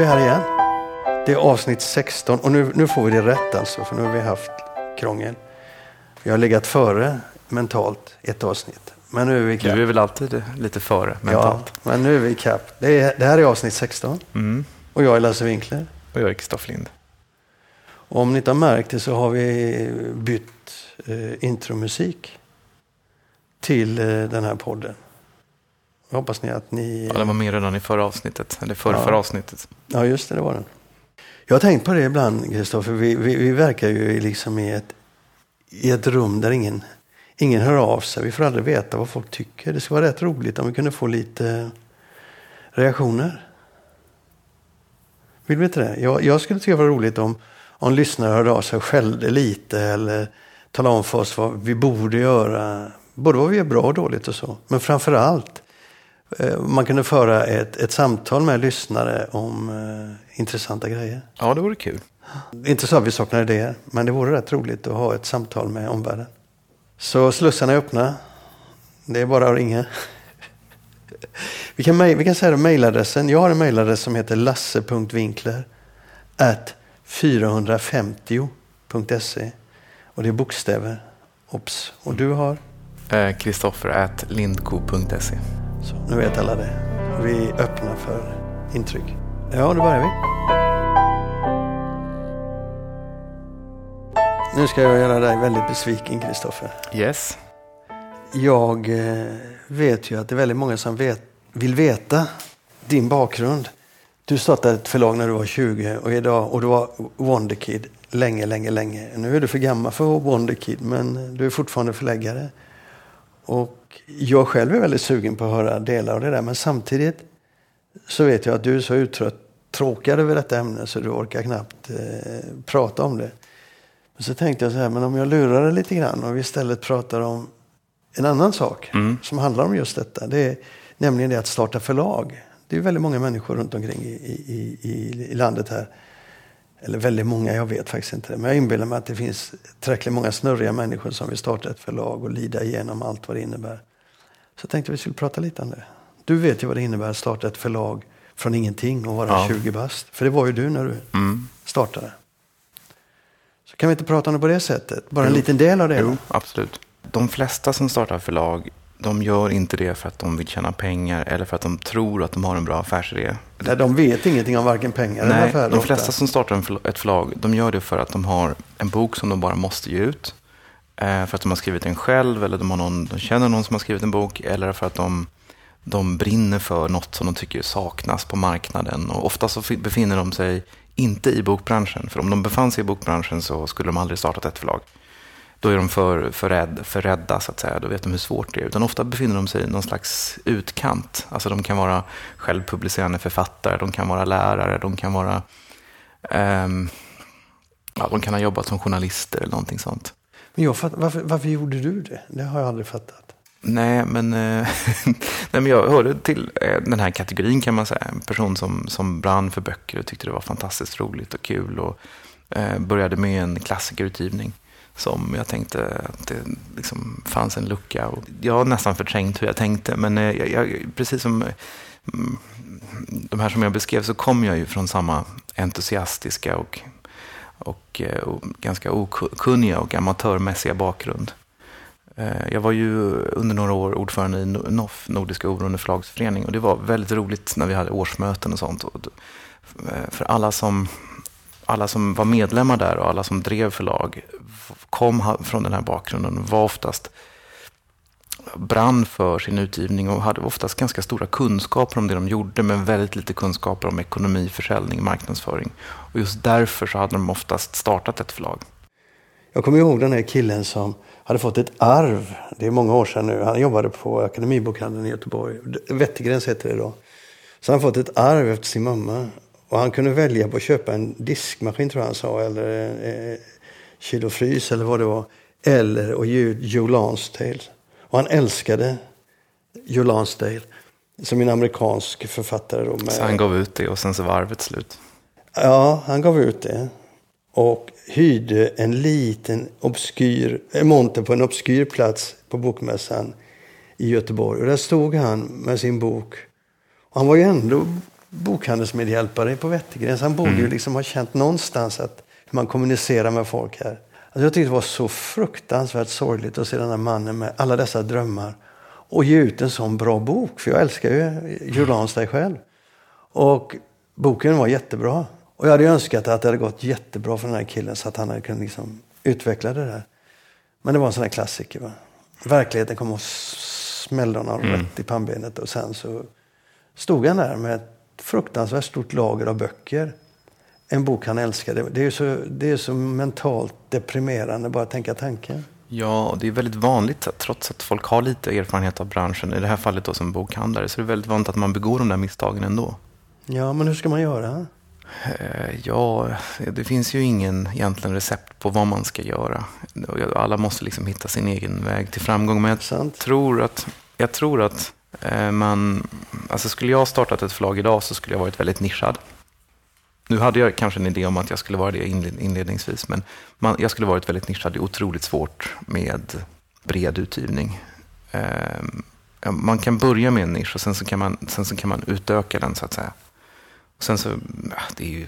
vi här igen. Det är avsnitt 16 och nu, nu får vi det rätt alltså för nu har vi haft krångel. Vi har legat före mentalt ett avsnitt. Men nu är vi ikapp. Du är väl alltid lite före mentalt? Ja, men nu är vi ikapp. Det, är, det här är avsnitt 16 Mm. och jag är Lasse Winkler. Och jag är Kristoffer Lind. Och om ni inte har märkt det så har vi bytt eh, intromusik till eh, den här podden. Jag hoppas ni att ni... Ja, den var med redan i förra avsnittet. Eller förra, Ja. förra avsnittet. Ja, just det, det var den. Jag har tänkt på det ibland, Kristoffer. Vi, vi, vi verkar ju liksom i ett, i ett rum där ingen, ingen hör av sig. Vi får aldrig veta vad folk tycker. Det skulle vara rätt roligt om vi kunde få lite reaktioner. Vill vi inte det? Jag, jag skulle tycka det var roligt om, om lyssnare hörde av sig och skällde lite eller talade om för oss vad vi borde göra. Både vad vi gör bra och dåligt och så. Men framför allt man kunde föra ett, ett samtal med lyssnare om eh, intressanta grejer. Ja, det vore kul. Inte så att vi saknar idéer, men det vore rätt roligt att ha ett samtal med omvärlden. Så slussarna är öppna. Det är bara att ringa. Vi kan, vi kan säga mejladressen. Jag har en mejladress som heter lasse.vinkler at 450.se och det är bokstäver. Ops. Och du har? Eh, Kristoffer at lindko.se. Så, nu vet alla det. Vi är öppna för intryck. Ja, då börjar vi. Nu ska jag göra dig väldigt besviken, Kristoffer. Yes. Jag eh, vet ju att det är väldigt många som vet, vill veta din bakgrund. Du startade ett förlag när du var 20 och idag och du var Wonderkid länge, länge, länge. Nu är du för gammal för att vara Wonderkid men du är fortfarande förläggare. Och jag själv är väldigt sugen på att höra delar av det där men samtidigt så vet jag att du är så uttråkad över detta ämne så du orkar knappt eh, prata om det. Men så tänkte jag så här, men om jag lurar det lite grann och vi istället pratar om en annan sak Mm. som handlar om just detta. Det är nämligen det att starta förlag. Det är väldigt många människor runt omkring i, i, i, i landet här. Eller väldigt många, jag vet faktiskt inte det. Men jag inbillar mig att det finns tillräckligt många snurriga människor som vill starta ett förlag och lida igenom allt vad det innebär. Så jag tänkte vi skulle prata lite om det. Du vet ju vad det innebär att starta ett förlag från ingenting och vara Ja. 20 bast. För det var ju du när du Mm. startade. Så kan vi inte prata om det på det sättet? Bara en liten del av det. Jo, absolut. De flesta som startar förlag, de gör inte det för att de vill tjäna pengar eller för att de tror att de har en bra affärsidé. Nej, de vet ingenting om varken pengar eller Nej, affärer. de flesta som startar ett förlag, de gör det för att de har en bok som de bara måste ge ut. Eh, för att de har skrivit den själv, eller de, har någon, de känner någon som har skrivit en bok, eller för att de, de brinner för något som de tycker saknas på marknaden. Och ofta så fi- befinner de sig inte i bokbranschen, för om de befann sig i bokbranschen så skulle de aldrig startat ett förlag. Då är de för, för, rädd, för rädda, så att säga. Då vet de hur svårt det är. Utan ofta befinner de sig i någon slags utkant. Alltså de kan vara självpublicerande författare, de kan vara lärare, de kan vara... ehm, ja, de kan ha jobbat som journalister eller någonting sånt. Men jag fatt, varför, varför gjorde du det? Det har jag aldrig fattat. Nej, men, eh, nej, men jag hörde till eh, den här kategorin kan man säga. En person som, som brann för böcker och tyckte det var fantastiskt roligt och kul. Och eh, började med en klassikerutgivning som jag tänkte att det liksom fanns en lucka. Och jag har nästan förträngt hur jag tänkte, men eh, jag, jag, precis som mm, de här som jag beskrev så kom jag ju från samma entusiastiska och, och, eh, och ganska okunniga och amatörmässiga bakgrund. Eh, jag var ju under några år ordförande i NOF, Nordiska oberoende förlagsförening, och det var väldigt roligt när vi hade årsmöten och sånt. För alla som, alla som var medlemmar där och alla som drev förlag kom från den här bakgrunden och var oftast brann för sin utgivning och hade oftast ganska stora kunskaper om det de gjorde men väldigt lite kunskaper om ekonomi, försäljning, marknadsföring. Och just därför så hade de oftast startat ett förlag. Jag kommer ihåg den här killen som hade fått ett arv. Det är många år sedan nu. Han jobbade på Akademibokhandeln i Göteborg. Wettergrens heter det då. Så han fått ett arv efter sin mamma. Och han kunde välja på att köpa en diskmaskin tror jag han sa. Eller eh, kylofrys eller vad det var. Eller ut Joe Lansdale. Och han älskade Joe Lansdale. Som en amerikansk författare. Då med, Så han gav ut det och sen så var arvet slut. Ja, han gav ut det. Och hyrde en liten obskyr, en monter på en obskyr plats på bokmässan i Göteborg. Och där stod han med sin bok. Och han var ju ändå bokhandelsmedhjälpare på Wettergren. Så han borde mm. ju liksom ha känt någonstans att man kommunicerar med folk här. Alltså jag tyckte det var så fruktansvärt sorgligt att se den här mannen med alla dessa drömmar och ge ut en sån bra bok. För jag älskar ju Jules dig själv. Och boken var jättebra. Och jag hade önskat att det hade gått jättebra för den här killen så att han hade kunnat liksom utveckla det där. Men det var en sån här klassiker. Va? Verkligheten kom och smällde honom mm. rätt i pannbenet och sen så stod han där med ett fruktansvärt stort lager av böcker. En bok han älskade. Det är så, det är så mentalt deprimerande bara att tänka tanken. Ja, och det är väldigt vanligt, att, trots att folk har lite erfarenhet av branschen, i det här fallet då som bokhandlare, så är det väldigt vanligt att man begår de där misstagen ändå. Ja, men hur ska man göra? Eh, ja, det finns ju ingen egentligen recept på vad man ska göra. Alla måste liksom hitta sin egen väg till framgång. Men jag Sant. tror att, jag tror att Eh, man... Alltså skulle jag startat ett förlag idag så skulle jag varit väldigt nischad. Nu hade jag kanske en idé om att jag skulle vara det inledningsvis, men man, jag skulle varit väldigt nischad. Det är otroligt svårt med bred utgivning. Ehm, man kan börja med en nisch och sen så kan man, sen så kan man utöka den så att säga. Och sen så, det är ju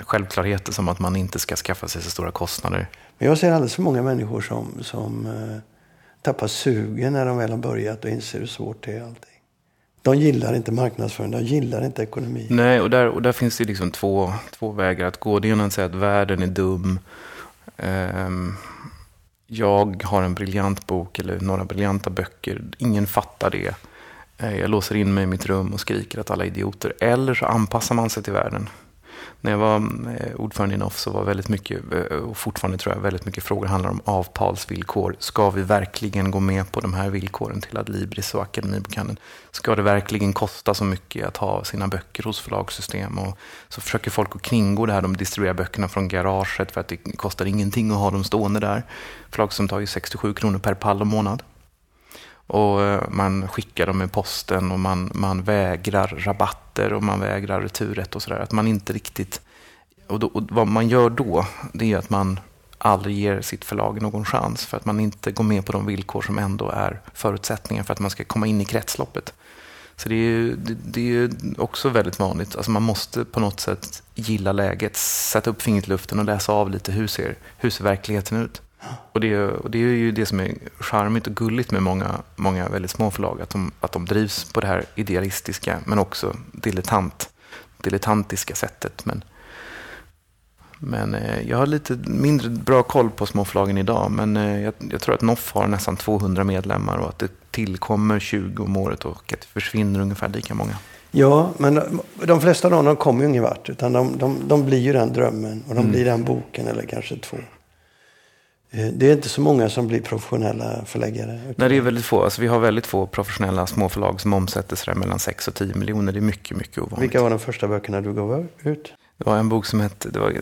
självklarheter som att man inte ska skaffa sig så stora kostnader. Men jag ser alldeles för många människor som, som uh, tappar sugen när de väl har börjat och inser hur svårt det är allting. De gillar inte marknadsföring, de gillar inte ekonomi. Nej, och där, och där finns det liksom två, två vägar att gå. Det ena är att säga att världen är dum. Um, jag har en briljant bok eller några briljanta böcker. Ingen fattar det. Eh, jag låser in mig i mitt rum och skriker att alla är idioter. Eller så anpassar man sig till världen. När jag var eh, ordförande i NOF så var väldigt mycket, eh, och fortfarande tror jag, väldigt mycket frågor handlar om avtalsvillkor. Ska vi verkligen gå med på de här villkoren till Adlibris och Akademibokhandeln? Ska det verkligen kosta så mycket att ha sina böcker hos förlagssystem? Och så försöker folk att kringgå det här. De distribuerar böckerna från garaget för att det kostar ingenting att ha dem stående där. Förlag som tar ju 67 kronor per pall och månad. Och eh, man skickar dem med posten och man, man vägrar rabatter och man vägrar returrätt och sådär. Att man inte riktigt... Och, då, och vad man gör då, det är att man aldrig ger sitt förlag någon chans för att man inte går med på de villkor som ändå är förutsättningen för att man ska komma in i kretsloppet. Så det är ju det, det är ju också väldigt vanligt. Alltså man måste på något sätt gilla läget, sätta upp fingret i luften och läsa av lite hur ser, hur ser verkligheten ut. Och det, och det är ju det som är charmigt och gulligt med många, många väldigt små förlag. Att de, att de drivs på det här idealistiska men också dilettant, dilettantiska sättet. Men, men eh, jag har lite mindre bra koll på småförlagen idag. Men eh, jag, jag, tror att NOF har nästan 200 medlemmar och att det tillkommer 20 om året och att det försvinner ungefär lika många. Ja, men de flesta av dem kommer ju ingen vart. Utan de, de, de blir ju den drömmen och de mm. blir den boken eller kanske två. Eh, det är inte så många som blir professionella förläggare. Nej, det är väldigt få. Alltså, vi har väldigt få professionella småförlag som omsätter sådär mellan 6 och 10 miljoner. Det är mycket, mycket ovanligt. Vilka var de första böckerna du gav ut? Det var en bok som hette det var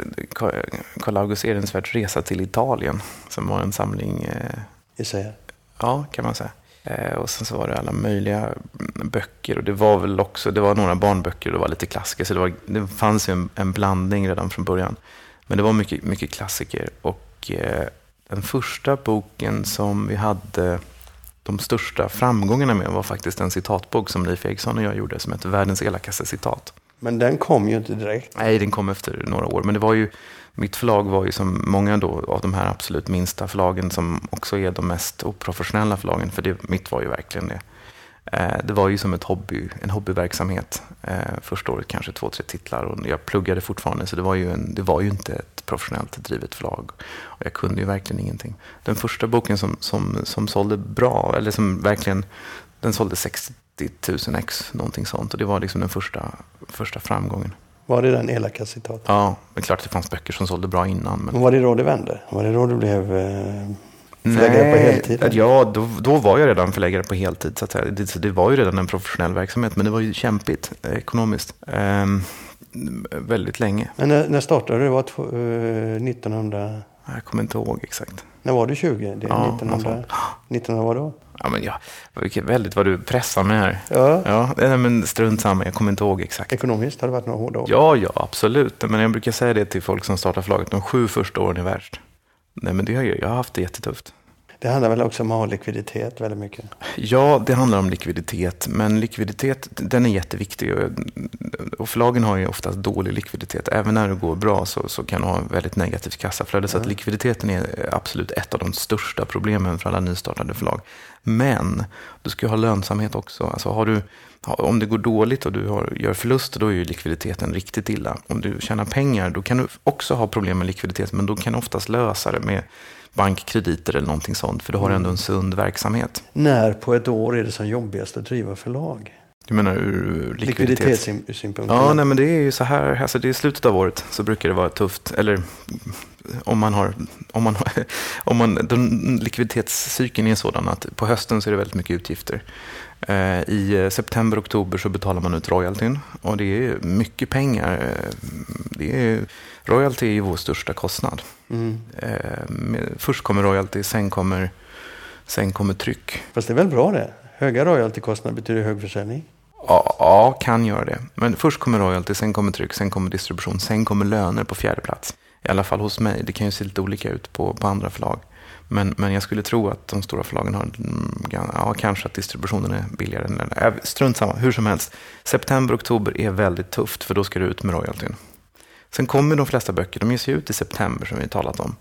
Karl August Ehrensvärds Resa till Italien. Som var en samling... Eh, Essäer? Ja, kan man säga. Eh, och sen så var det alla möjliga böcker. Och det var väl också, det var några barnböcker och det var lite klassiker. Så det, var, det fanns ju en, en blandning redan från början. Men det var mycket, mycket klassiker. Och eh, den första boken som vi hade de största framgångarna med var faktiskt en citatbok som Leif Eriksson och jag gjorde som hette Världens elakaste citat. Men den kom ju inte direkt. Nej, den kom efter några år. Men det var ju, mitt förlag var ju som många då av de här absolut minsta förlagen som också är de mest oprofessionella förlagen. För det, mitt var ju verkligen det. Eh, det var ju som ett hobby, en hobbyverksamhet. Eh, första året kanske två, tre titlar och jag pluggade fortfarande så det var ju, en, det var ju inte ett professionellt drivet förlag. Och jag kunde ju verkligen ingenting. Den första boken som, som, som sålde bra, eller som verkligen, den sålde 60 000 ex, någonting sånt. Och det var liksom den första, första framgången. Var det den elaka citatet? Ja, det är klart att det fanns böcker som sålde bra innan. Men... Var det då det vände? Var det då du blev eh, Förläggare Nej, på heltid? Ja, då, då var jag redan förläggare på heltid. Så. Det, det var ju redan en professionell verksamhet, men det var ju kämpigt eh, ekonomiskt. Ehm, väldigt länge. Men när, när startade du? Det var två, eh, 1900? Jag kommer inte ihåg exakt. När var du 20? Det är ja, 1900, 1900 vad då? Ja, men ja, vilket väldigt vad du pressar mig här. Ja. Ja, nej, men strunt samma, jag kommer inte ihåg exakt. Ekonomiskt har det varit några hårda år? Ja, ja, absolut. Men jag brukar säga det till folk som startar förlaget. De sju första åren är värst. Nej, men det har jag, jag har haft det jättetufft. Det handlar väl också om att ha likviditet väldigt mycket? Ja, det handlar om likviditet. Men likviditet den är jätteviktig. Och förlagen har ju oftast dålig likviditet. Även när det går bra så, så kan de ha väldigt negativt kassaflöde. Så att likviditeten är absolut ett av de största problemen för alla nystartade förlag. Men du ska ju ha lönsamhet också. Alltså har du, om det går dåligt och du har, gör förluster, då är ju likviditeten riktigt illa. Om du tjänar pengar, då kan du också ha problem med likviditet. Men då kan du oftast lösa det med bankkrediter eller någonting sånt. För du har ändå en sund verksamhet. När på ett år är det som jobbigast att driva förlag? Du menar ur likviditet? Likviditetssynpunkt? Ja, nej, men det är ju så här, alltså det är slutet av året så brukar det vara tufft. Eller om man har, om man har, om man, den, likviditetscykeln är sådan att på hösten så är det väldigt mycket utgifter. Eh, I september, oktober så betalar man ut royaltyn och det är mycket pengar. Eh, Det är, royalty är ju vår största kostnad. Mm. Eh, Först kommer royalty, sen kommer, sen kommer tryck. Fast det är väl bra det? Höga royaltykostnader betyder hög försäljning. Ja, ja, kan göra det. Men först kommer royalty, sen kommer tryck, sen kommer distribution, sen kommer löner på fjärde plats. I alla fall hos mig. Det kan ju se lite olika ut på, på andra förlag. Men, men jag skulle tro att de stora förlagen har, mm, ja, kanske att distributionen är billigare. Än, äh, strunt samma, hur som helst. September, oktober är väldigt tufft för då ska du ut med royaltyn. Sen kommer de flesta böcker, de ges ju ut i september som vi talat om.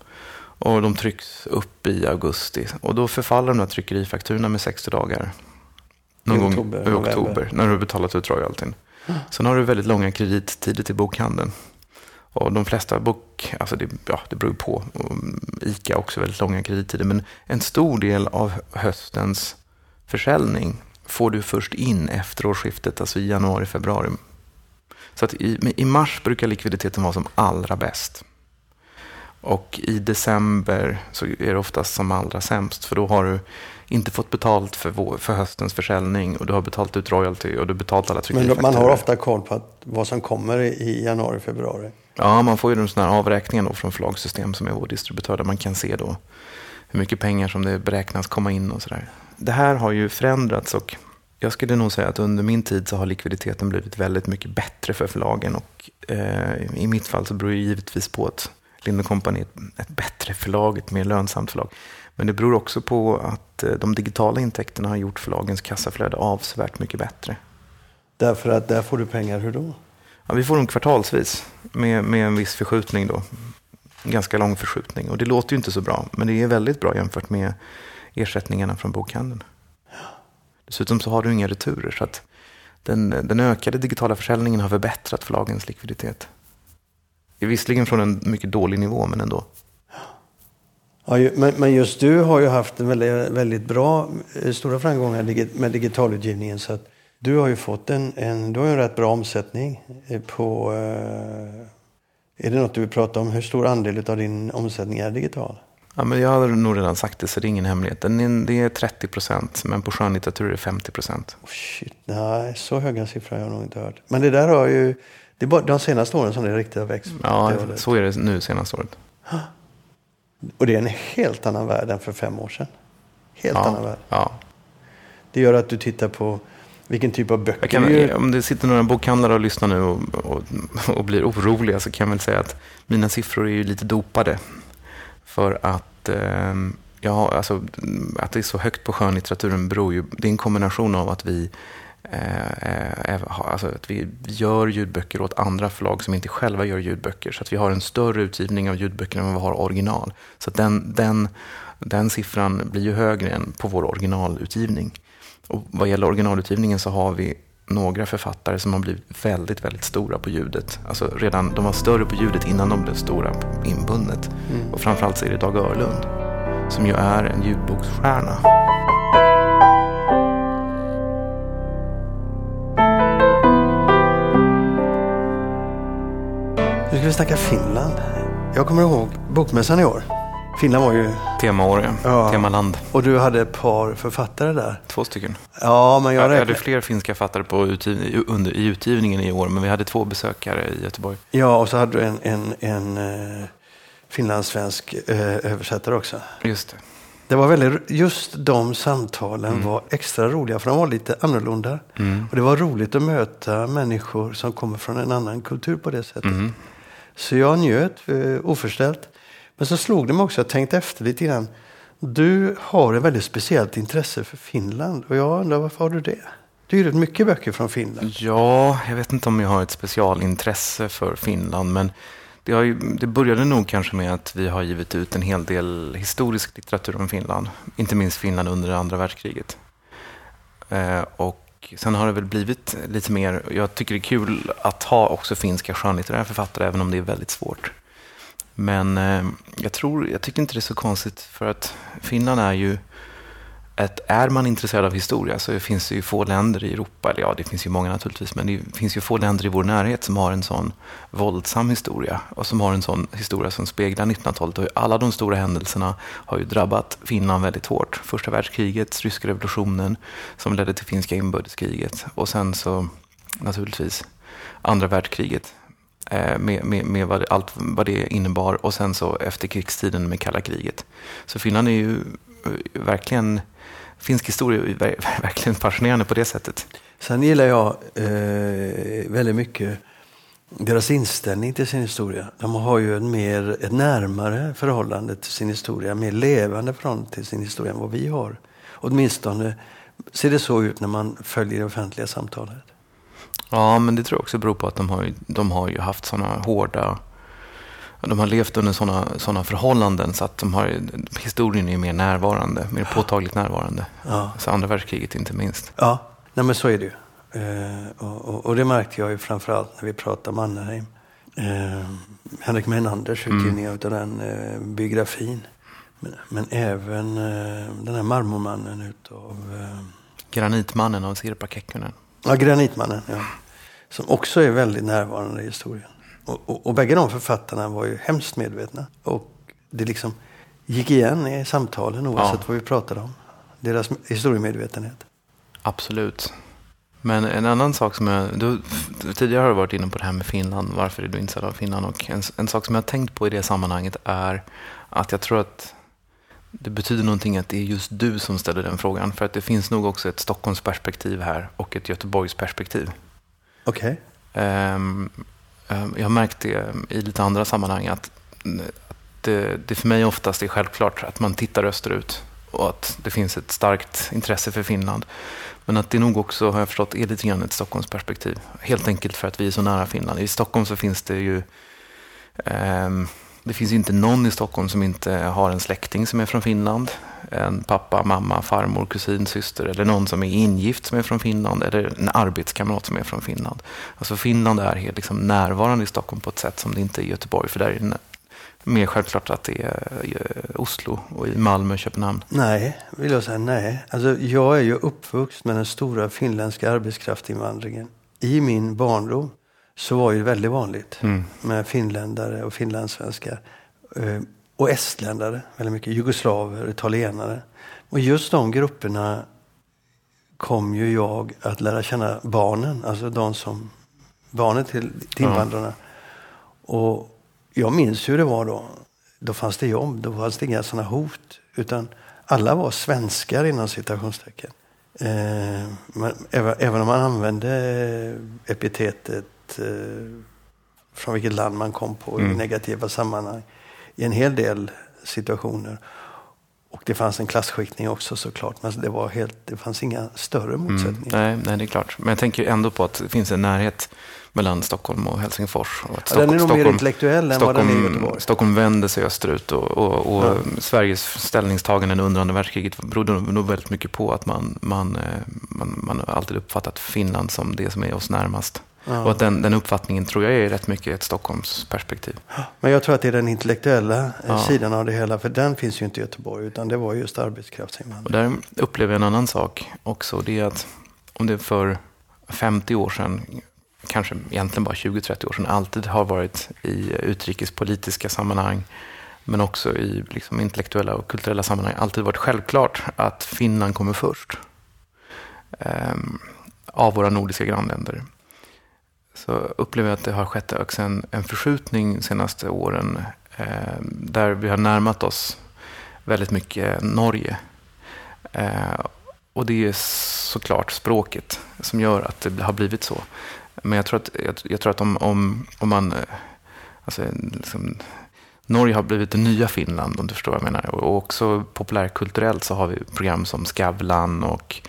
Och de trycks upp i augusti. Och då förfaller de där tryckerifakturorna med 60 dagar. Någon I gång oktober, i november. oktober, när du har betalat ut royaltyn. Sen har du väldigt långa kredittider till bokhandeln. Och de flesta bok, alltså det, ja, det beror på. Och Ica har också väldigt långa kredittider. Men en stor del av höstens försäljning får du först in efter årsskiftet, alltså i januari, februari. Så att i, i mars brukar likviditeten vara som allra bäst. Och i december så är det oftast som allra sämst. För då har du inte fått betalt för, vår, för höstens försäljning och du har betalt ut royalty och du har betalt alla Men tryckerifakturor. man har ofta koll på att, vad som kommer i januari, februari. Ja, man får ju en sån här avräkning då från förlagssystem som är vår distributör där man kan se då hur mycket pengar som det beräknas komma in och sådär. Det här har ju förändrats och jag skulle nog säga att under min tid så har likviditeten blivit väldigt mycket bättre för förlagen och eh, i mitt fall så beror det givetvis på att Lind Company ett, bättre förlag, ett mer lönsamt förlag. Men det beror också på att eh, de digitala intäkterna har gjort förlagens kassaflöde avsevärt mycket bättre. Därför att där får du pengar hur då? Ja, vi får dem kvartalsvis med, med en viss förskjutning då. En ganska lång förskjutning. Och det låter ju inte så bra, men det är väldigt bra jämfört med ersättningarna från bokhandeln. Dessutom så har du inga returer, så att den, den ökade digitala försäljningen har förbättrat förlagens likviditet. Det är visserligen från en mycket dålig nivå, men ändå. Ja, men, men just du har ju haft en väldigt, väldigt bra, eh, stora framgångar med digitalutgivningen. Så att du har ju fått en, en, du har en rätt bra omsättning eh, på... Eh, är det något du vill prata om? Hur stor andel av din omsättning är digital? Ja, men jag har nog redan sagt det, så det är ingen hemlighet. Det är 30 procent, men på skönlitteratur är det 50 procent. Oh, shit, nej, så höga siffror har jag nog inte hört. Men det där har ju... Det är bara de senaste åren som det riktigt har växt. Ja, så är det nu senaste året. Och det är en helt annan värld än för fem år sedan. Helt annan Ja, värld. ja. Det gör att du tittar på vilken typ av böcker kan, du om det sitter några bokhandlare och lyssnar nu och, och, och blir oroliga så kan jag väl säga att mina siffror är ju lite dopade. För att, eh, ja, alltså, att det är så högt på skönlitteraturen beror ju, det är en kombination av att vi eh, eh, har- alltså att vi gör ljudböcker åt andra förlag som inte själva gör ljudböcker. Så att vi har en större utgivning av ljudböcker än vad vi har original. Så den, den, den siffran blir ju högre än på vår originalutgivning. Och vad gäller originalutgivningen så har vi några författare som har blivit väldigt, väldigt stora på ljudet. Alltså redan, de var större på ljudet innan de blev stora på inbundet. Och framförallt så är det Dag Örlund som ju är en ljudboksstjärna. Ska vi snacka Finland. Jag kommer ihåg bokmässan i år. Finland var ju... Temaår, ja. Ja. Temaland. Och du hade ett par författare där. Två stycken. Ja, men jag Jag hade fler finska författare på utgiv- under, i utgivningen i år, men vi hade två besökare i Göteborg. Ja, och så hade du en, en, en eh, finlandssvensk eh, översättare också. Just det. Det var väldigt, just de samtalen Mm. var extra roliga för de var lite annorlunda. Och det var roligt att möta människor som kommer från en annan kultur på det sättet. Mm. Så jag njöt eh, oförställt. Men så slog det mig också, jag tänkte efter lite grann. Du har ett väldigt speciellt intresse för Finland och jag undrar varför har du det? Du har ju mycket böcker från Finland. Ja, jag vet inte om jag har ett specialintresse för Finland, men det, ju, det, började nog kanske med att vi har givit ut en hel del historisk litteratur om Finland, inte minst Finland under andra världskriget. Eh, och sen har det väl blivit lite mer, jag tycker det är kul att ha också finska skönlitterära författare, även om det är väldigt svårt. Men eh, jag, tror, jag tycker inte det är så konstigt, för att Finland är ju att är man intresserad av historia så finns det ju få länder i Europa, eller ja, det finns ju många naturligtvis, men det finns ju få länder i vår närhet som har en sån våldsam historia och som har en sån historia som speglar 1900-talet. Och alla de stora händelserna har ju drabbat Finland väldigt hårt. Första världskriget, ryska revolutionen som ledde till finska inbördeskriget och sen så naturligtvis andra världskriget eh, med, med, med vad, allt vad det innebar och sen så efter krigstiden med kalla kriget. Så Finland är ju eh, verkligen finsk historia är verkligen fascinerande på det sättet. Sen gillar jag eh, väldigt mycket deras inställning till sin historia. De har ju en mer, ett närmare förhållande till sin historia, mer levande förhållande till sin historia än vad vi har. Åtminstone ser det så ut när man följer det offentliga samtalet. Ja, men det tror jag också beror på att de har, de har ju haft sådana hårda de har levt under sådana såna förhållanden så att de har, historien är mer närvarande, mer påtagligt närvarande. Ja. Så andra världskriget inte minst. Ja, Nej, men så är det ju. Eh, och, och, och, det märkte jag ju framförallt när vi pratade om Mannerheim. Eh, Henrik Menanders utgivning mm. av den eh, biografin. Men, men även eh, den här marmormannen utav... Eh, Granitmannen av Sirpa Kekkonen. Ja, Granitmannen, ja. Som också är väldigt närvarande i historien. Och, och, och bägge de författarna var ju hemskt medvetna. Och det liksom gick igen i samtalen oavsett ja. vad vi pratade om. Deras historiemedvetenhet. Absolut. Men en annan sak som jag... Du, tidigare har du varit inne på det här med Finland. Varför är du intresserad av Finland? Och en, en sak som jag har tänkt på i det sammanhanget är att jag tror att det betyder någonting att det är just du som ställer den frågan. För att det finns nog också ett Stockholmsperspektiv här och ett Göteborgsperspektiv. Okej. Okay. Um, Ehm, Ehm, jag har märkt det i lite andra sammanhang att det, det för mig oftast är självklart att man tittar österut och att det finns ett starkt intresse för Finland. Men att det nog också, har jag förstått, är lite grann ett Stockholmsperspektiv. Helt enkelt för att vi är så nära Finland. I Stockholm så finns det ju eh, det finns ju inte någon i Stockholm som inte har en släkting som är från Finland. En pappa, mamma, farmor, kusin, syster eller någon som är ingift som är från Finland eller en arbetskamrat som är från Finland. Alltså Finland är helt liksom närvarande i Stockholm på ett sätt som det inte är i Göteborg. För där är det mer självklart att det är Oslo och i Malmö och Köpenhamn. Nej, vill jag säga nej. Alltså, jag är ju uppvuxen med den stora finländska arbetskraftsinvandringen i min barndom så var det väldigt vanligt mm. med finländare och finlandssvenskar. Och estländare, väldigt mycket. Jugoslaver, italienare. Och just de grupperna kom ju jag att lära känna barnen, alltså de som barnen till, till invandrarna. Mm. Och jag minns hur det var då. Då fanns det jobb, då fanns det inga sådana hot. Utan alla var svenskar inom citationstecken. Eh, men även, även om man använde epitetet eh, från vilket land man kom på mm. i negativa sammanhang i en hel del situationer. Och det fanns en klasskiktning också såklart, men det, var helt, det fanns inga större mm. motsättningar. Mm, nej, nej, det är klart. Men jag tänker ändå på att det finns en närhet mellan Stockholm och Helsingfors. Och att Stock den är nog Stockholm, mer intellektuell än Stockholm, vad den är i Göteborg. Stockholm vände sig österut och, och, och ja. Sveriges ställningstagande under andra världskriget berodde nog väldigt mycket på att man, man, eh, man, man alltid uppfattat Finland som det som är oss närmast. Ja. Och att den, den, uppfattningen tror jag är rätt mycket ett Stockholmsperspektiv. Men jag tror att det är den intellektuella eh, ja. sidan av det hela. För den finns ju inte i Göteborg. Utan det var just arbetskraftsinvandring. Och där upplever jag en annan sak också. Det är att om det för 50 år sedan, kanske egentligen bara 20-30 år sedan, alltid har varit i utrikespolitiska sammanhang men också i liksom intellektuella och kulturella sammanhang alltid varit självklart att Finland kommer först. Um, av våra nordiska grannländer så upplever jag att det har skett också en, en förskjutning de senaste åren eh, där vi har närmat oss väldigt mycket Norge. Eh, och det är såklart språket som gör att det har blivit så. Men jag tror att, jag, jag tror att om, om, om man... Eh, alltså, liksom, Norge har blivit det nya Finland om du förstår vad jag menar. Och också populärkulturellt så har vi program som Skavlan och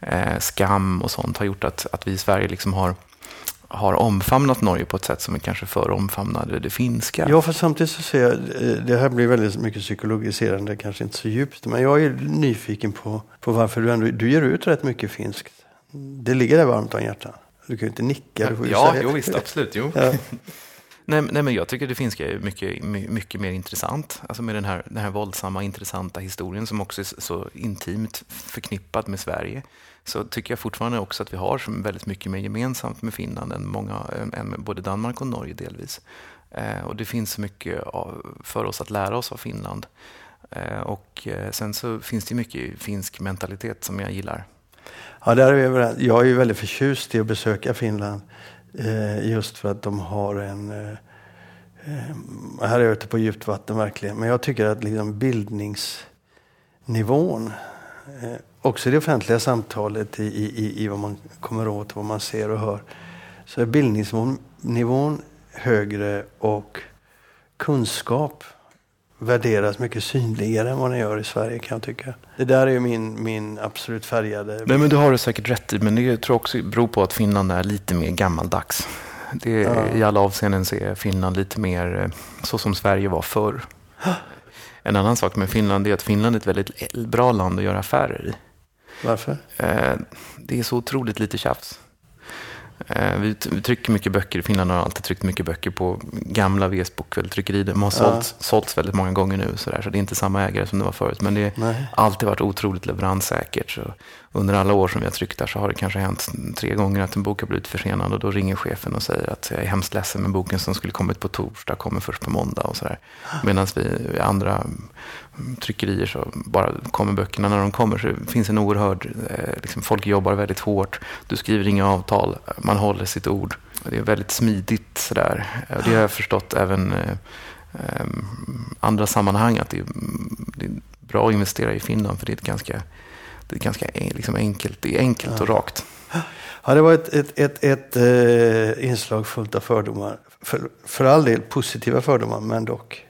eh, Skam och sånt har gjort att, att vi i Sverige liksom har har omfamnat Norge på ett sätt som vi kanske förr omfamnade det finska. Ja, för samtidigt så ser jag, eh, det här blir väldigt mycket psykologiserande, kanske inte så djupt, men jag är nyfiken på, på varför du ändå, du ger ut rätt mycket finskt. Det ligger där varmt om hjärtat. Du kan ju inte nicka. Du får ju ja, säga. jo, visst, absolut. Jo. Ja. Nej, nej, men jag tycker det finska är mycket, my- mycket mer intressant. Alltså med den här, den här våldsamma, intressanta historien som också är så intimt förknippad med Sverige. Så tycker jag fortfarande också att vi har som väldigt mycket mer gemensamt med Finland än, många, än- med både Danmark och Norge delvis. Eh, och det finns så mycket av, för oss att lära oss av Finland. Eh, och eh, sen så finns det mycket finsk mentalitet som jag gillar. Ja, där är vi överens. Jag är ju väldigt förtjust i att besöka Finland. Just för att de har en... Här är jag ute på djupt vatten verkligen. Men jag tycker att liksom bildningsnivån, också i det offentliga samtalet, i, i, i- i vad man kommer åt, vad man ser och hör, så är bildningsnivån nivån högre och kunskap värderas mycket synligare än vad den gör i Sverige kan jag tycka. Det där är ju min, min absolut färgade Nej, men det har du säkert rätt i, men det tror jag också beror på att Finland är lite mer gammaldags. Det, Ja. I alla avseenden så är Finland lite mer eh, så som Sverige var förr. En annan sak med Finland är att Finland är ett väldigt bra land att göra affärer i. Varför? Eh, Det är så otroligt lite tjafs. Eh, Vi trycker mycket böcker. Finland har alltid tryckt mycket böcker på gamla Vesbokväll-tryckerier. De har sålts, sålts väldigt många gånger nu, så, där, så det är inte samma ägare som det var förut. Men det har alltid varit otroligt leveranssäkert. Så under alla år som vi har tryckt där så har det kanske hänt tre gånger att en bok har blivit försenad och då ringer chefen och säger att jag är hemskt ledsen men boken som skulle kommit på torsdag kommer först på måndag och sådär. Medan vi andra tryckerier så bara kommer böckerna när de kommer. Så det finns en oerhörd, eh, liksom, folk jobbar väldigt hårt. Du skriver inga avtal, man håller sitt ord. Det är väldigt smidigt sådär. Det har jag förstått även eh, eh, andra sammanhang att det är, det är bra att investera i Finland för det är ett ganska, det är ganska liksom enkelt, det är enkelt och rakt. Ja, det var ett, ett, ett, ett eh, inslag fullt av fördomar. För, för all del positiva fördomar, men dock.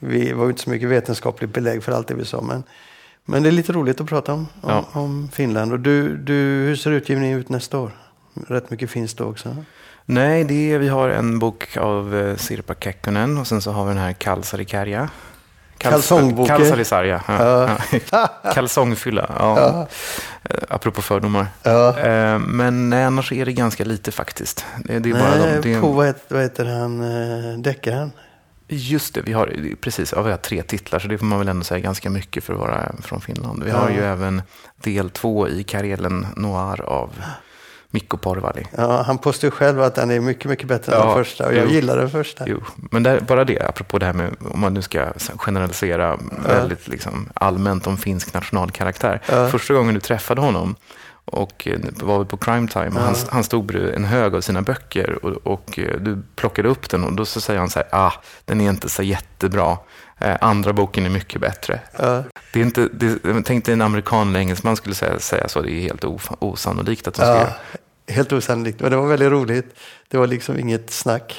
Vi var ju inte så mycket vetenskapligt belägg för allt det vi sa. Men, men det är lite roligt att prata om, om, Ja. om Finland. Och du, du, hur ser utgivningen ut nästa år? Rätt mycket finns det också. Nej, det är, vi har en bok av eh, Sirpa Kekkonen och sen så har vi den här Kalsarikärja. Kalsongboken. Kalsarisarja. Ja. Ja. Ja. Kalsongfylla, ja. Eh, Apropå fördomar. Ja. Eh, Men nej, annars är det ganska lite faktiskt. Det, det är bara Nej, de, det är, på vad heter, vad heter han, deckaren? Just det, vi har, precis, ja, vi har tre titlar så det får man väl ändå säga ganska mycket för att vara från Finland. Vi Ja. har ju även del två i Karelen Noir av Mikko Porvali. Ja, han påstår ju själv att den är mycket, mycket bättre än Ja, den första. Och jag jo. gillar den första. Jo, men där, bara det, apropå det här med, om man nu ska generalisera väldigt liksom, allmänt om finsk nationalkaraktär. Ja. Första gången du träffade honom och eh, var vi på crime time och han, han stod bredvid en hög av sina böcker och, och eh, du plockade upp den och då så säger han så här, ah, den är inte så jättebra. Eh, andra boken är mycket bättre. Ja. Det är inte, det, tänk dig en amerikan eller engelsman skulle säga, säga så, det är helt of, osannolikt att de Ja, skrev. helt osannolikt. Men det var väldigt roligt. Det var liksom inget snack.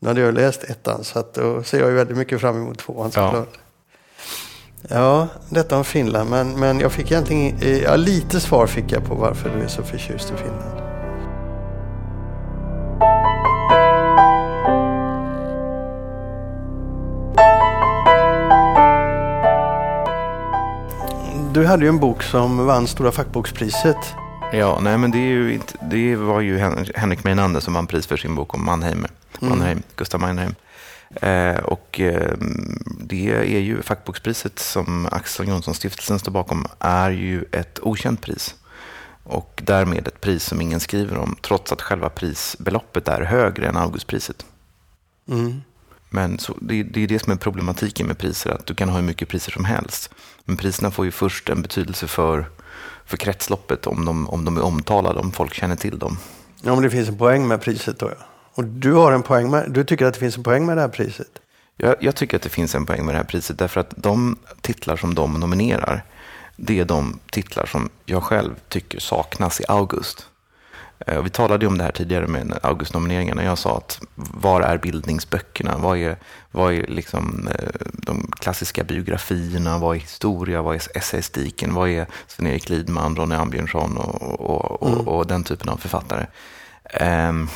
Nu hade jag läst ettan så att då ser jag väldigt mycket fram emot tvåan Ja. såklart. Ja, detta om Finland. Men, men jag fick egentligen, eh, ja, lite svar fick jag på varför du är så förtjust i Finland. Du hade ju en bok som vann Stora fackbokspriset. Ja, nej men det, är ju inte, det var ju Hen- Henrik Meinander som vann pris för sin bok om Mannheim, Mannheim Gustav Mannheim. Eh, och eh, det är ju fackbokspriset som Axel Jonsson-stiftelsen står bakom är ju ett okänt pris. Och därmed ett pris som ingen skriver om, trots att själva prisbeloppet är högre än Augustpriset. Mm. Men så, det, det är det som är problematiken med priser, att du kan ha hur mycket priser som helst. Men priserna får ju först en betydelse för, för kretsloppet om de, om de är omtalade, om folk känner till dem. Ja, men det finns en poäng med priset då. Ja. Och du, har en poäng med, du tycker att det finns en poäng med det här priset? Jag, jag tycker att det finns en poäng med det här priset, därför att de titlar som de nominerar, det är de titlar som jag själv tycker saknas i August. Eh, vi talade om det här tidigare med Augustnomineringarna. Jag sa att var är bildningsböckerna? Vad är, vad är liksom, eh, de klassiska biografierna? Vad är historia? Vad är essaystiken? Vad är Sven-Erik Lidman, Ronny Ambjörnsson och, och, och, mm. och, den typen av författare? Um,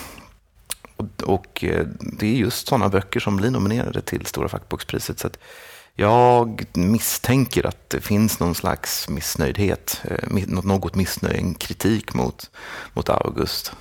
och, och, eh, det är just sådana böcker som blir nominerade till Stora fackbokspriset. Så jag misstänker att det finns någon slags missnöjdhet, eh, något missnöje, en kritik mot, mot August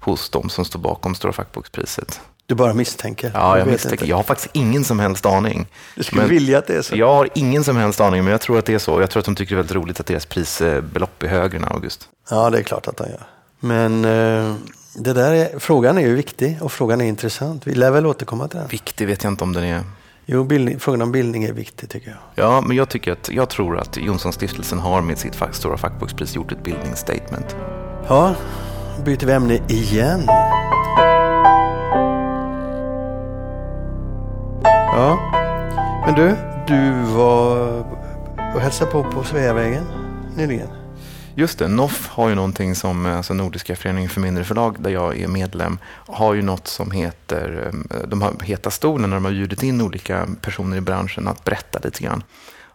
hos de som står bakom Stora fackbokspriset. Du bara misstänker? Ja, jag misstänker. Inte. Jag har faktiskt ingen som helst aning. Du skulle men vilja att det är så? Jag har ingen som helst aning, men jag tror att det är så. Jag tror att de tycker det är väldigt roligt att deras prisbelopp är högre än August. Ja, det är klart att de gör. Men eh, det där är, frågan är ju viktig och frågan är intressant. Vi lär väl återkomma till den. Viktig vet jag inte om den är. Jo, bildning, frågan om bildning är viktig tycker jag. Ja, men jag, tycker att, jag tror att Jonssonstiftelsen har med sitt fack, stora fackbokspris gjort ett bildningsstatement. Ja, byter vi ämne igen. Ja, men du, du var och hälsade på på Sveavägen nyligen. Just det, NOF har ju någonting som, alltså Nordiska föreningen för mindre förlag, där jag är medlem, har ju något som heter, eh, de har Heta stolen, när de har bjudit in olika personer i branschen att berätta lite grann.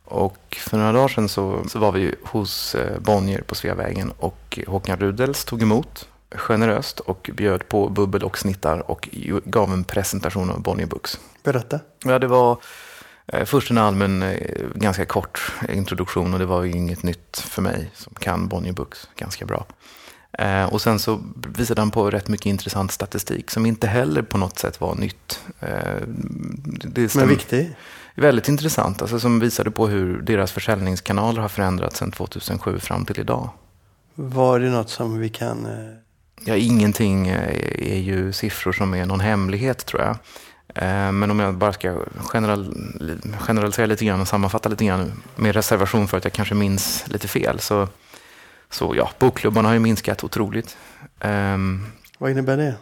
Och för några dagar sedan så, så var vi hos eh, Bonnier på Sveavägen och Håkan Rudels tog emot generöst och bjöd på bubbel och snittar och gav en presentation av Bonnier Books. Berätta. Ja, det var Eh, först en allmän, eh, ganska kort introduktion och det var ju inget nytt för mig som kan Bonnier Books ganska bra. Eh, och sen så visade han på rätt mycket intressant statistik som inte heller på något sätt var nytt. Det Men viktig? Väldigt intressant, alltså som visade på hur deras försäljningskanaler har förändrats sedan 2007 fram till idag. Var det något som vi kan... Ja, ingenting är ju siffror som är någon hemlighet tror jag. Eh, men om jag bara ska general, generalisera lite grann och sammanfatta lite grann med reservation för att jag kanske minns lite fel. Så, så ja, bokklubbarna har ju minskat otroligt. Um, Vad innebär det?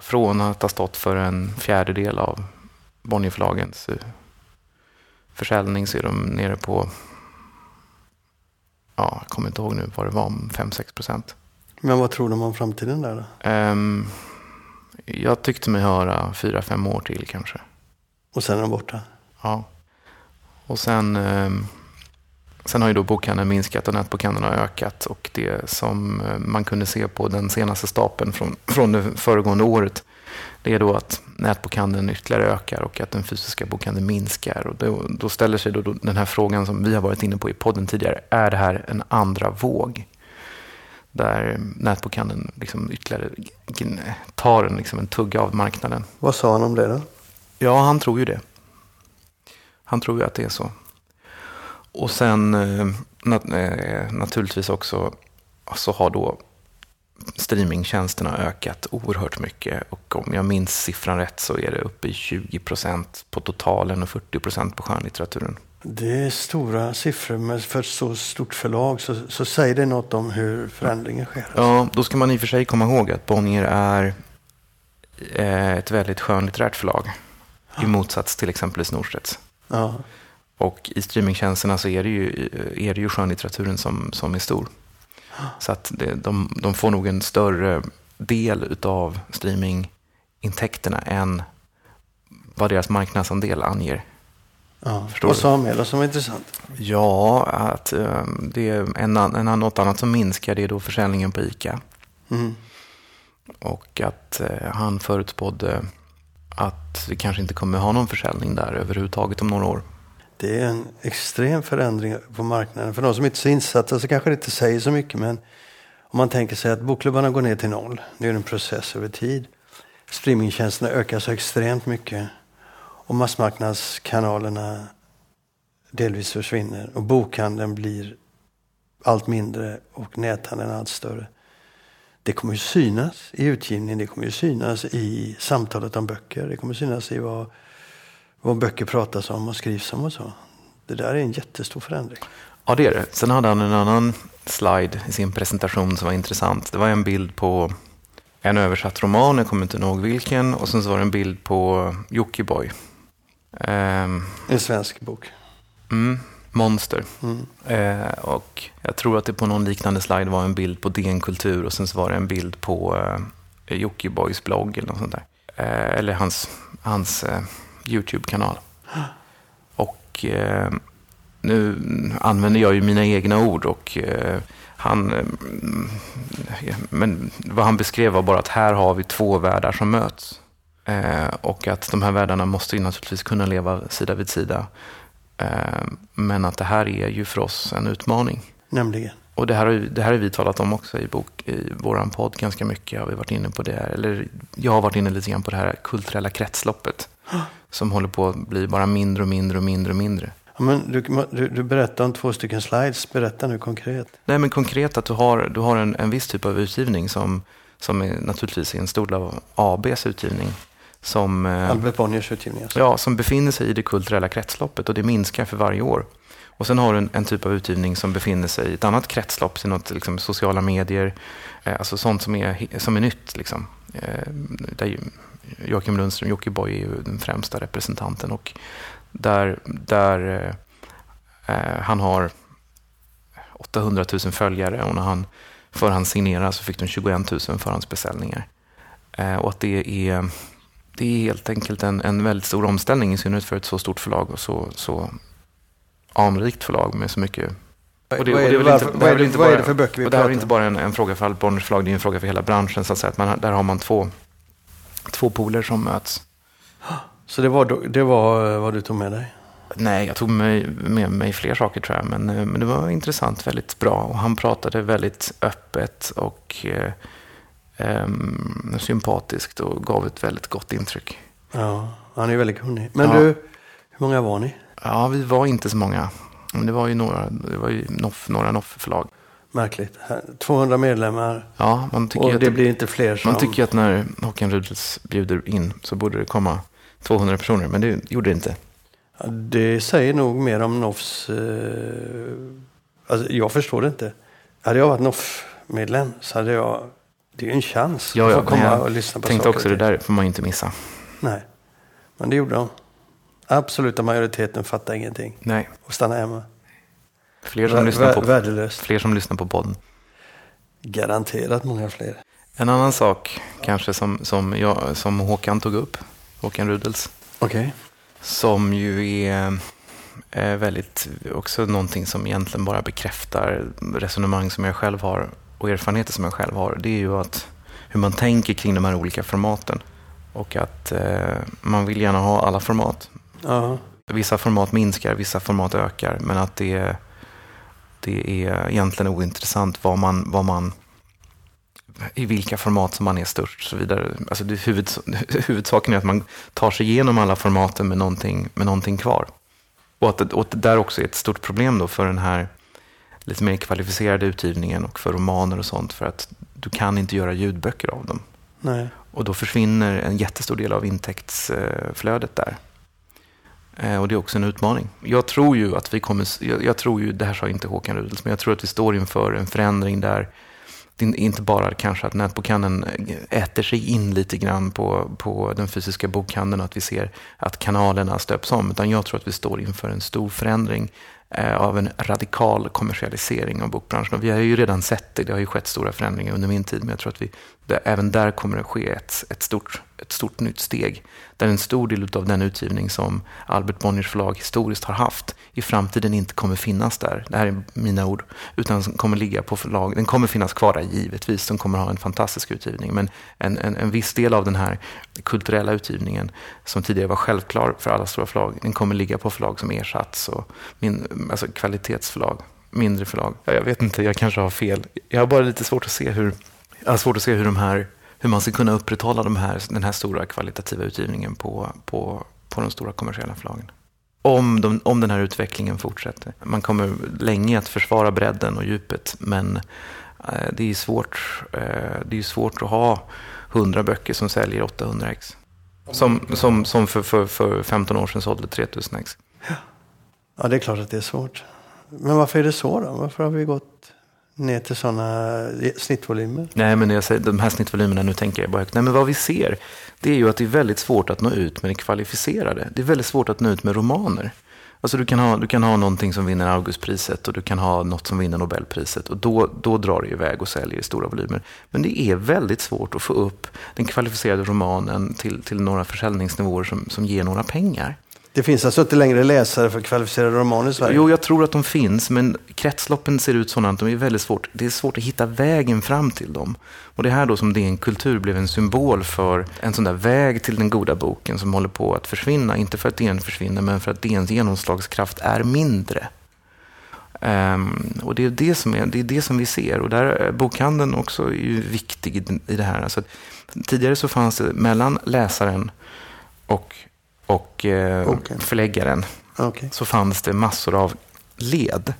Från att ha stått för en fjärdedel av Bonnierförlagens eh, försäljning så är de nere på, ja, jag kommer inte ihåg nu vad det var, 5-6 procent. Men vad tror de om framtiden där då? Um, jag tyckte mig höra fyra, fem år till kanske. Och sen är de borta? Ja. Och sen, eh, sen har ju då bokhandeln minskat och nätbokhandeln har ökat. Och det som eh, man kunde se på den senaste stapeln från, från det föregående året det är då att nätbokhandeln ytterligare ökar och att den fysiska bokhandeln minskar. Och då, då ställer sig då den här frågan som vi har varit inne på i podden tidigare. Är det här en andra våg? Där nätbokhandeln liksom ytterligare tar en, liksom en tugga av marknaden. Vad sa han om det då? Ja, han tror ju det. Han tror ju att det är så. Och sen eh, nat eh, naturligtvis också så har då streamingtjänsterna ökat oerhört mycket. Och om jag minns siffran rätt så är det uppe i 20 procent på totalen och 40 procent på skönlitteraturen. Det är stora siffror, men för ett så stort förlag så, så säger det något om hur förändringen sker. Ja, då ska man i och för sig komma ihåg att Bonnier är eh, ett väldigt skönlitterärt förlag. Ja. I motsats till exempelvis Norstedts. Ja. Och i streamingtjänsterna så är det ju, är det ju skönlitteraturen som, som är stor. Så att det, de, de får nog en större del av streamingintäkterna än vad deras marknadsandel anger. Ja. Vad sa han mer då som var intressant? Ja, att um, det är en, en, något annat som minskar det är då försäljningen på ICA. Mm. Och att uh, han förutspådde att vi kanske inte kommer ha någon försäljning där överhuvudtaget om några år. Det är en extrem förändring på marknaden. För de som inte är så insatta så kanske det inte säger så mycket. Men om man tänker sig att bokklubbarna går ner till noll. Det är en process över tid. Streamingtjänsterna ökar så extremt mycket och massmarknadskanalerna delvis försvinner och bokhandeln blir allt mindre och näthandeln allt större. Det kommer ju synas i utgivningen, det kommer ju synas i samtalet om böcker, det kommer synas i vad, vad böcker pratas om och skrivs om och så. Det där är en jättestor förändring. Ja, det är det. Sen hade han en annan slide i sin presentation som var intressant. Det var en bild på en översatt roman, jag kommer inte ihåg vilken, och sen så var det en bild på Jockiboi Um, en svensk bok. Mm, Monster. Eh, och jag tror att det på någon liknande slide var en bild på DN Kultur och sen så var det en bild på eh, Jockibois blogg eller något sånt där. Eh, eller hans, hans eh, YouTube-kanal. Och eh, nu använder jag ju mina egna ord och eh, han, eh, men vad han beskrev var bara att här har vi två världar som möts. Eh, och att de här världarna måste ju naturligtvis kunna leva sida vid sida. Eh, men att det här är ju för oss en utmaning. Nämligen. Och det här, har, det här har vi talat om också i, bok, i vår podd ganska mycket. Har vi varit inne på det här, eller jag har varit inne lite grann på det här kulturella kretsloppet. Som håller på att bli bara mindre och mindre och mindre och mindre. Ja, men du, du, du berättar om två stycken slides. Berätta nu konkret. Nej, men konkret att du har, du har en, en viss typ av utgivning som, som är naturligtvis är en stor del av ABs utgivning. Som, eh, Albert Bonniers utgivning. Alltså. Ja, som befinner sig i det kulturella kretsloppet och det minskar för varje år. Och sen har du en, en typ av utgivning som befinner sig i ett annat kretslopp, så något, liksom, sociala medier, eh, alltså sånt som är, som är nytt. Liksom. Eh, där Joakim Lundström, Jockiboi, är ju den främsta representanten och där, där eh, han har 800 000 följare och när han förhandssignerade så fick de 21 000 förhandsbeställningar. Eh, och att det är, det är helt enkelt en, en väldigt stor omställning, i synnerhet för ett så stort förlag och så, så anrikt förlag med så mycket och det, vad är det, för böcker vi och Det här är inte bara en, en fråga för Albert Bonniers förlag, det är en fråga för hela branschen. Så att säga. Att man, där har man två, två poler som möts. Så det var, det var vad du tog med dig? Nej, jag tog med, med mig fler saker tror jag. Men, men det var intressant, väldigt bra. Och han pratade väldigt öppet och eh, eh, sympatiskt och gav ett väldigt gott intryck. Ja, han är väldigt kunnig. Men ja. du, hur många var ni? Ja, vi var inte så många. Men det var ju några, det var ju Noff, några Noff-förlag. Märkligt. 200 medlemmar. Ja, man tycker och att det blir inte fler som... Man tycker att när Håkan Rudels bjuder in så borde det komma 200 personer, men det gjorde det inte. Ja, det säger nog mer om Noffs... Eh, alltså, jag förstår det inte. Hade jag varit Noff-medlem så hade jag... Det är ju en chans ja, ja, att få komma och lyssna på tänkte saker. också det där får man inte missa. Nej, men det gjorde de. Absoluta majoriteten fattar ingenting. Nej. Och stannar hemma. Fler som, lyssnar på, värdelöst. fler som lyssnar på podden. Garanterat många fler. En annan sak kanske som, som, jag, som Håkan tog upp, Håkan Rudels. Okej. Okay. Som ju är, är väldigt, också någonting som egentligen bara bekräftar resonemang som jag själv har och erfarenheter som jag själv har. Det är ju att hur man tänker kring de här olika formaten. Och att eh, man vill gärna ha alla format. Uh-huh. Vissa format minskar, vissa format ökar. Men att det, det är egentligen ointressant vad man, vad man, i vilka format som man är störst. Och så vidare. Alltså det huvuds, huvudsaken är att man tar sig igenom alla formaten med någonting, med någonting kvar. Och att, och att det där också är ett stort problem då för den här lite mer kvalificerade utgivningen och för romaner och sånt. För att du kan inte göra ljudböcker av dem. Nej. Och då försvinner en jättestor del av intäktsflödet där. Eh, och det är också en utmaning. Jag tror ju att vi kommer, jag, tror ju, det här sa inte Håkan Rudels, men jag tror att vi står inför en förändring där det är inte bara kanske att nätbokhandeln äter sig in lite grann på, på den fysiska bokhandeln och att vi ser att kanalerna stöps om, utan jag tror att vi står inför en stor förändring Eh, av en radikal kommersialisering av bokbranschen. Och vi har ju redan sett det, det har ju skett stora förändringar under min tid, men jag tror att vi, det, även där kommer det ske ett, ett, stort, ett stort nytt steg. Där en stor del av den utgivning som Albert Bonniers förlag historiskt har haft i framtiden inte kommer finnas där. Det här är mina ord. Utan kommer ligga på förlag. Den kommer finnas kvar där givetvis. Den kommer ha en fantastisk utgivning. Men en, en, en viss del av den här kulturella utgivningen som tidigare var självklar för alla stora förlag. Den kommer ligga på förlag som ersatts och min, Eh, alltså kvalitetsförlag. Mindre förlag. Jag vet inte, jag kanske har fel. Jag har bara lite svårt att se hur, jag har svårt att se hur de här hur man ska kunna upprätthålla de här, den här stora kvalitativa utgivningen på, på, på de stora kommersiella förlagen. Om, de, om den här utvecklingen fortsätter. Man kommer länge att försvara bredden och djupet men eh, det är svårt, eh, det är svårt att ha 100 böcker som säljer 800 ex. Som, som, som för, för, för 15 år sedan sålde 3000 ex. Ja, det är klart att det är svårt. Men varför är det så då? Varför har vi gått ner till sådana eh, snittvolymer? Nej, men jag säger, de här snittvolymerna, nu tänker jag bara högt. Nej, men vad vi ser, det är ju att det är väldigt svårt att nå ut med det kvalificerade. Det är väldigt svårt att nå ut med romaner. Alltså du kan, ha, du kan ha någonting som vinner Augustpriset och du kan ha något som vinner Nobelpriset och då, då drar det iväg och säljer i stora volymer. Men det är väldigt svårt att få upp den kvalificerade romanen till, till några försäljningsnivåer som, som ger några pengar. Det finns alltså inte längre läsare för kvalificerade romaner i Sverige? Jo, jag tror att de finns, men kretsloppen ser ut sådana att de är väldigt svårt. Det är svårt att hitta vägen fram till dem. Och det är här då som DN Kultur blev en symbol för en sån där väg till den goda boken som håller på att försvinna. Inte för att DN försvinner, men för att DNs genomslagskraft är mindre. Um, och det är det, som är, det är det som vi ser. Och där bokhandeln också är ju viktig i, i det här. Alltså, tidigare så fanns det mellan läsaren och och eh, okay. förläggaren okay. så fanns det massor av led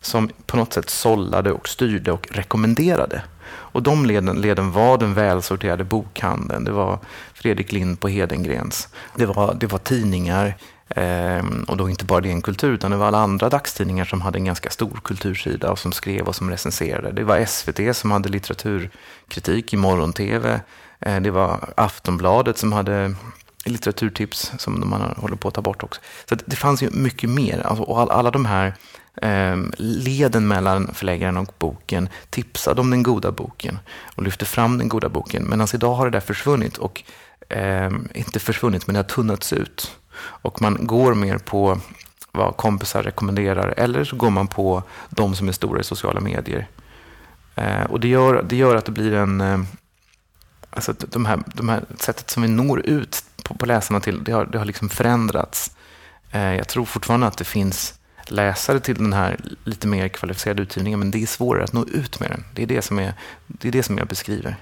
som på något sätt sållade och styrde och rekommenderade. Och de leden, leden var den välsorterade bokhandeln, det var Fredrik Lind på Hedengrens, det var, det var tidningar, eh, och då inte bara DN Kultur, utan det var alla andra dagstidningar som hade en ganska stor kultursida och som skrev och som recenserade. Det var SVT som hade litteraturkritik i morgon-tv, eh, det var Aftonbladet som hade litteraturtips som man håller på att ta bort också. Så det fanns ju mycket mer. Alltså, och all, alla de här eh, leden mellan förläggaren och boken tipsade om den goda boken och lyfte fram den goda boken. Men alltså idag har det där försvunnit och eh, inte försvunnit, men det har tunnats ut. Och man går mer på vad kompisar rekommenderar eller så går man på de som är stora i sociala medier. Eh, och det gör, det gör att det blir en eh, Alltså de här, de här sättet som vi når ut på, på läsarna till, det har, det har liksom förändrats. Eh, jag tror fortfarande att det finns läsare till den här lite mer kvalificerade utgivningen, men det är svårare att nå ut med den. Det är det som, är, det är det som jag beskriver.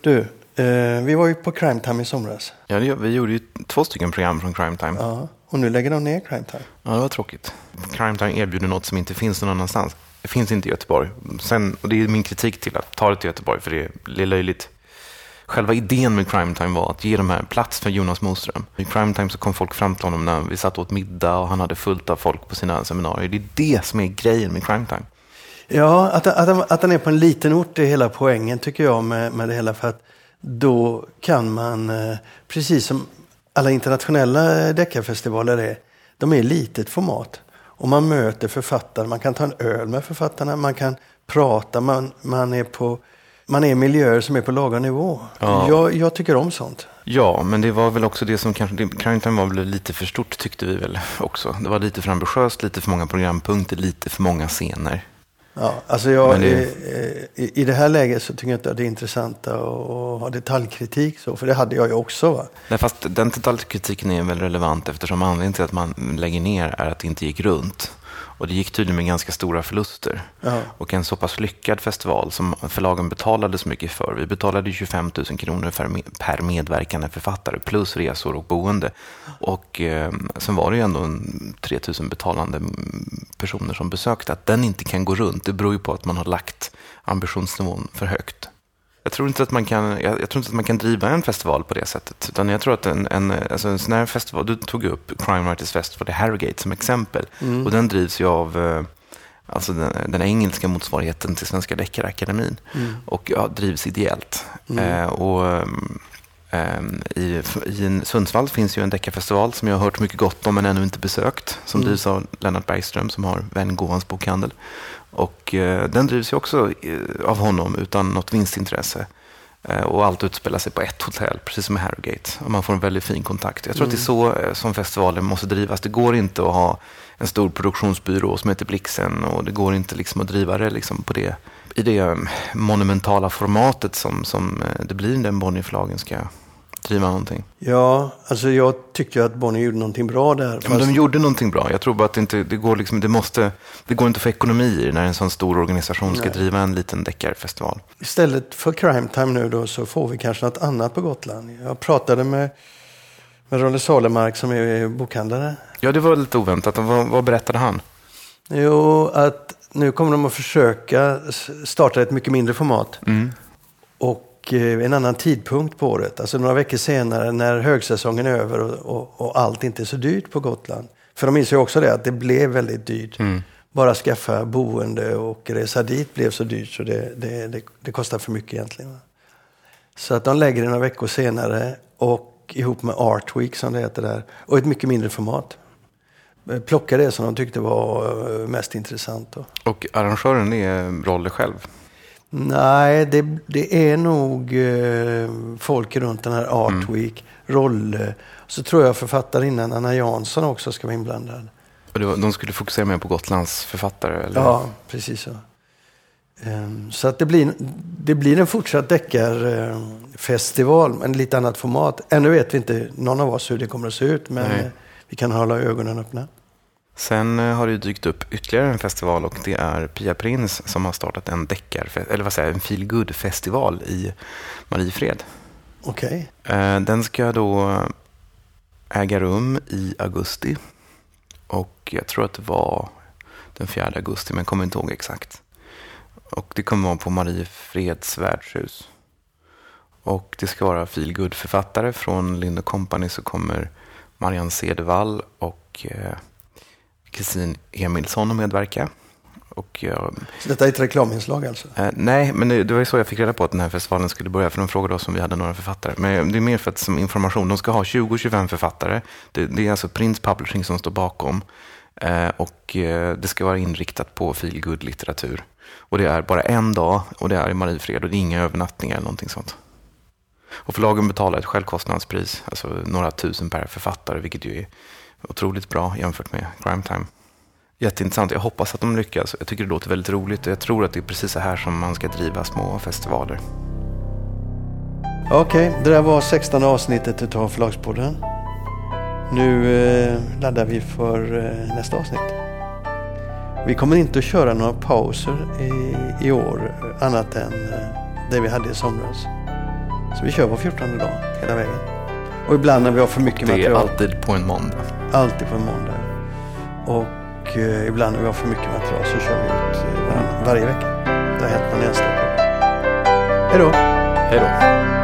Du, eh, vi var ju på Crime Time i somras. Ja, vi gjorde ju två stycken program från Crime Time. Ja, och nu lägger de ner Crime Time. Ja, det var tråkigt. Crime Time erbjuder något som inte finns någon annanstans. Det finns inte i Göteborg. Sen, och det är min kritik till att ta det till Göteborg, för det är löjligt själva idén med Crime Time var att ge de här plats för Jonas Moström. I Crime Time så kom folk fram till honom när vi satt åt middag och han hade fullt av folk på sina seminarier. Det är det som är grejen med Crime Time. Ja, att, att, att han är på en liten ort är hela poängen tycker jag med, med det hela. För att då kan man, eh, precis som alla internationella deckarfestivaler är, de är litet format. Och man möter författare, man kan ta en öl med författarna, man kan prata, man, man är på man är miljöer som är på lagom nivå. Ja. Jag, jag, tycker om sånt. Ja, men det var väl också det som kanske, Crime var väl lite för stort tyckte vi väl också. Det var lite för ambitiöst, lite för många programpunkter, lite för många scener. Ja, alltså jag, det... i, i, det här läget så tycker jag inte att det är intressant att ha detaljkritik så, för det hade jag ju också. Va? Nej, fast den detaljkritiken är väl relevant eftersom anledningen till att man lägger ner är att det inte gick runt. Och det gick tydligen med ganska stora förluster. Ja. Och en så pass lyckad festival som förlagen betalade så mycket för. Vi betalade 25 000 kronor per medverkande författare plus resor och boende. Och eh, sen var det ju ändå 3 000 betalande personer som besökte. Att den inte kan gå runt, det beror ju på att man har lagt ambitionsnivån för högt. Jag tror, inte att man kan, jag, jag, tror inte att man kan driva en festival på det sättet. Utan jag tror att en, en, alltså en sån här festival, du tog upp Crime Writers Festival i Harrogate som exempel. Mm. Och den drivs ju av eh, alltså den, den, engelska motsvarigheten till Svenska Deckarakademin. Mm. Och ja, drivs ideellt. Mm. Eh, och, um, i, I Sundsvall finns ju en deckarfestival som jag har hört mycket gott om men ännu inte besökt. Som mm. drivs av Lennart Bergström som har Vengåvans bokhandel. Och eh, den drivs ju också eh, av honom utan något vinstintresse. Eh, och allt utspelar sig på ett hotell, precis som i Harrogate. Och man får en väldigt fin kontakt. Jag tror mm. att det är mm. så eh, som festivalen måste drivas. Det går inte att ha en stor produktionsbyrå som heter Blixen och det går inte liksom att driva det liksom på det, i det monumentala formatet som, som det blir när Bonnierförlagen ska driva någonting? Ja, alltså jag tycker att Bonnier gjorde någonting bra där. Fast... de gjorde någonting bra. Jag tror bara att det inte det går, liksom, det måste, det går inte att få ekonomi i när en sån stor organisation ska Nej. driva en liten deckarfestival. Istället för Crime Time nu då så får vi kanske något annat på Gotland. Jag pratade med, med Rolle Salemark som är bokhandlare. Ja, det var lite oväntat. Vad, vad berättade han? Jo, att nu kommer de att försöka starta ett mycket mindre format. Mm. Och och eh, en annan tidpunkt på året. Alltså några veckor senare när högsäsongen är över och, och, och allt inte är så dyrt på Gotland. För de inser ju också det att det blev väldigt dyrt. Mm. Bara skaffa boende och resa dit blev så dyrt så det, det, det, det kostar för mycket egentligen. Så att de lägger det några veckor senare och ihop med Art Week som det heter där och ett mycket mindre format. eh, plocka det som de tyckte var eh, mest intressant. Då. Och arrangören är Rolle själv? Nej, det, det är nog eh, folk runt den här Art mm. Week, Rolle. Så tror jag författarinnan Anna Jansson också ska vara inblandad. Och var, de skulle fokusera mer på Gotlands författare? Eller? Ja, precis så. Um, så att det blir, det blir en fortsatt deckarfestival, men lite annat format. Ännu vet vi inte, någon av oss, hur det kommer att se ut, men Nej. vi kan hålla ögonen öppna. Sen eh, har det dykt upp ytterligare en festival och det är Pia Prins som har startat en deckar, eller vad säger en feel festival i Mariefred. Okej. Okay. Eh, den ska då äga rum i augusti och jag tror att det var den 4 augusti, men jag kommer inte ihåg exakt. Och det kommer vara på Mariefreds värdshus. Och det ska vara feel författare från Lind Company så kommer Marianne Cedervall och eh, Kristin Emilsson att medverka. Och jag, så detta är ett reklaminslag alltså? Eh, nej, men det, det, var ju så jag fick reda på att den här festivalen skulle börja. För de frågade oss om vi hade några författare. Men det är mer för att som information. De ska ha 20-25 författare. Det, det, är alltså Prince Publishing som står bakom. Eh, och eh, det ska vara inriktat på feel litteratur Och det är bara en dag och det är i Mariefred och det är inga övernattningar eller någonting sånt. Och förlagen betalar ett självkostnadspris, alltså några tusen per författare, vilket ju är otroligt bra jämfört med Crime Time. Jätteintressant. Jag hoppas att de lyckas. Jag tycker det låter väldigt roligt och jag tror att det är precis så här som man ska driva små festivaler. Okej, okay, det där var 16 avsnittet av Förlagspodden. Nu eh, laddar vi för eh, nästa avsnitt. Vi kommer inte att köra några pauser i, i år annat än eh, det vi hade i somras. Så vi kör var 14 dag hela vägen. Och ibland när vi har för mycket material. Det är alltid på en måndag. Alltid på en måndag. Och eh, ibland när vi har för mycket material så kör vi ut eh, var, varje vecka. Det har hänt någon enstaka. Hej då! Hej då!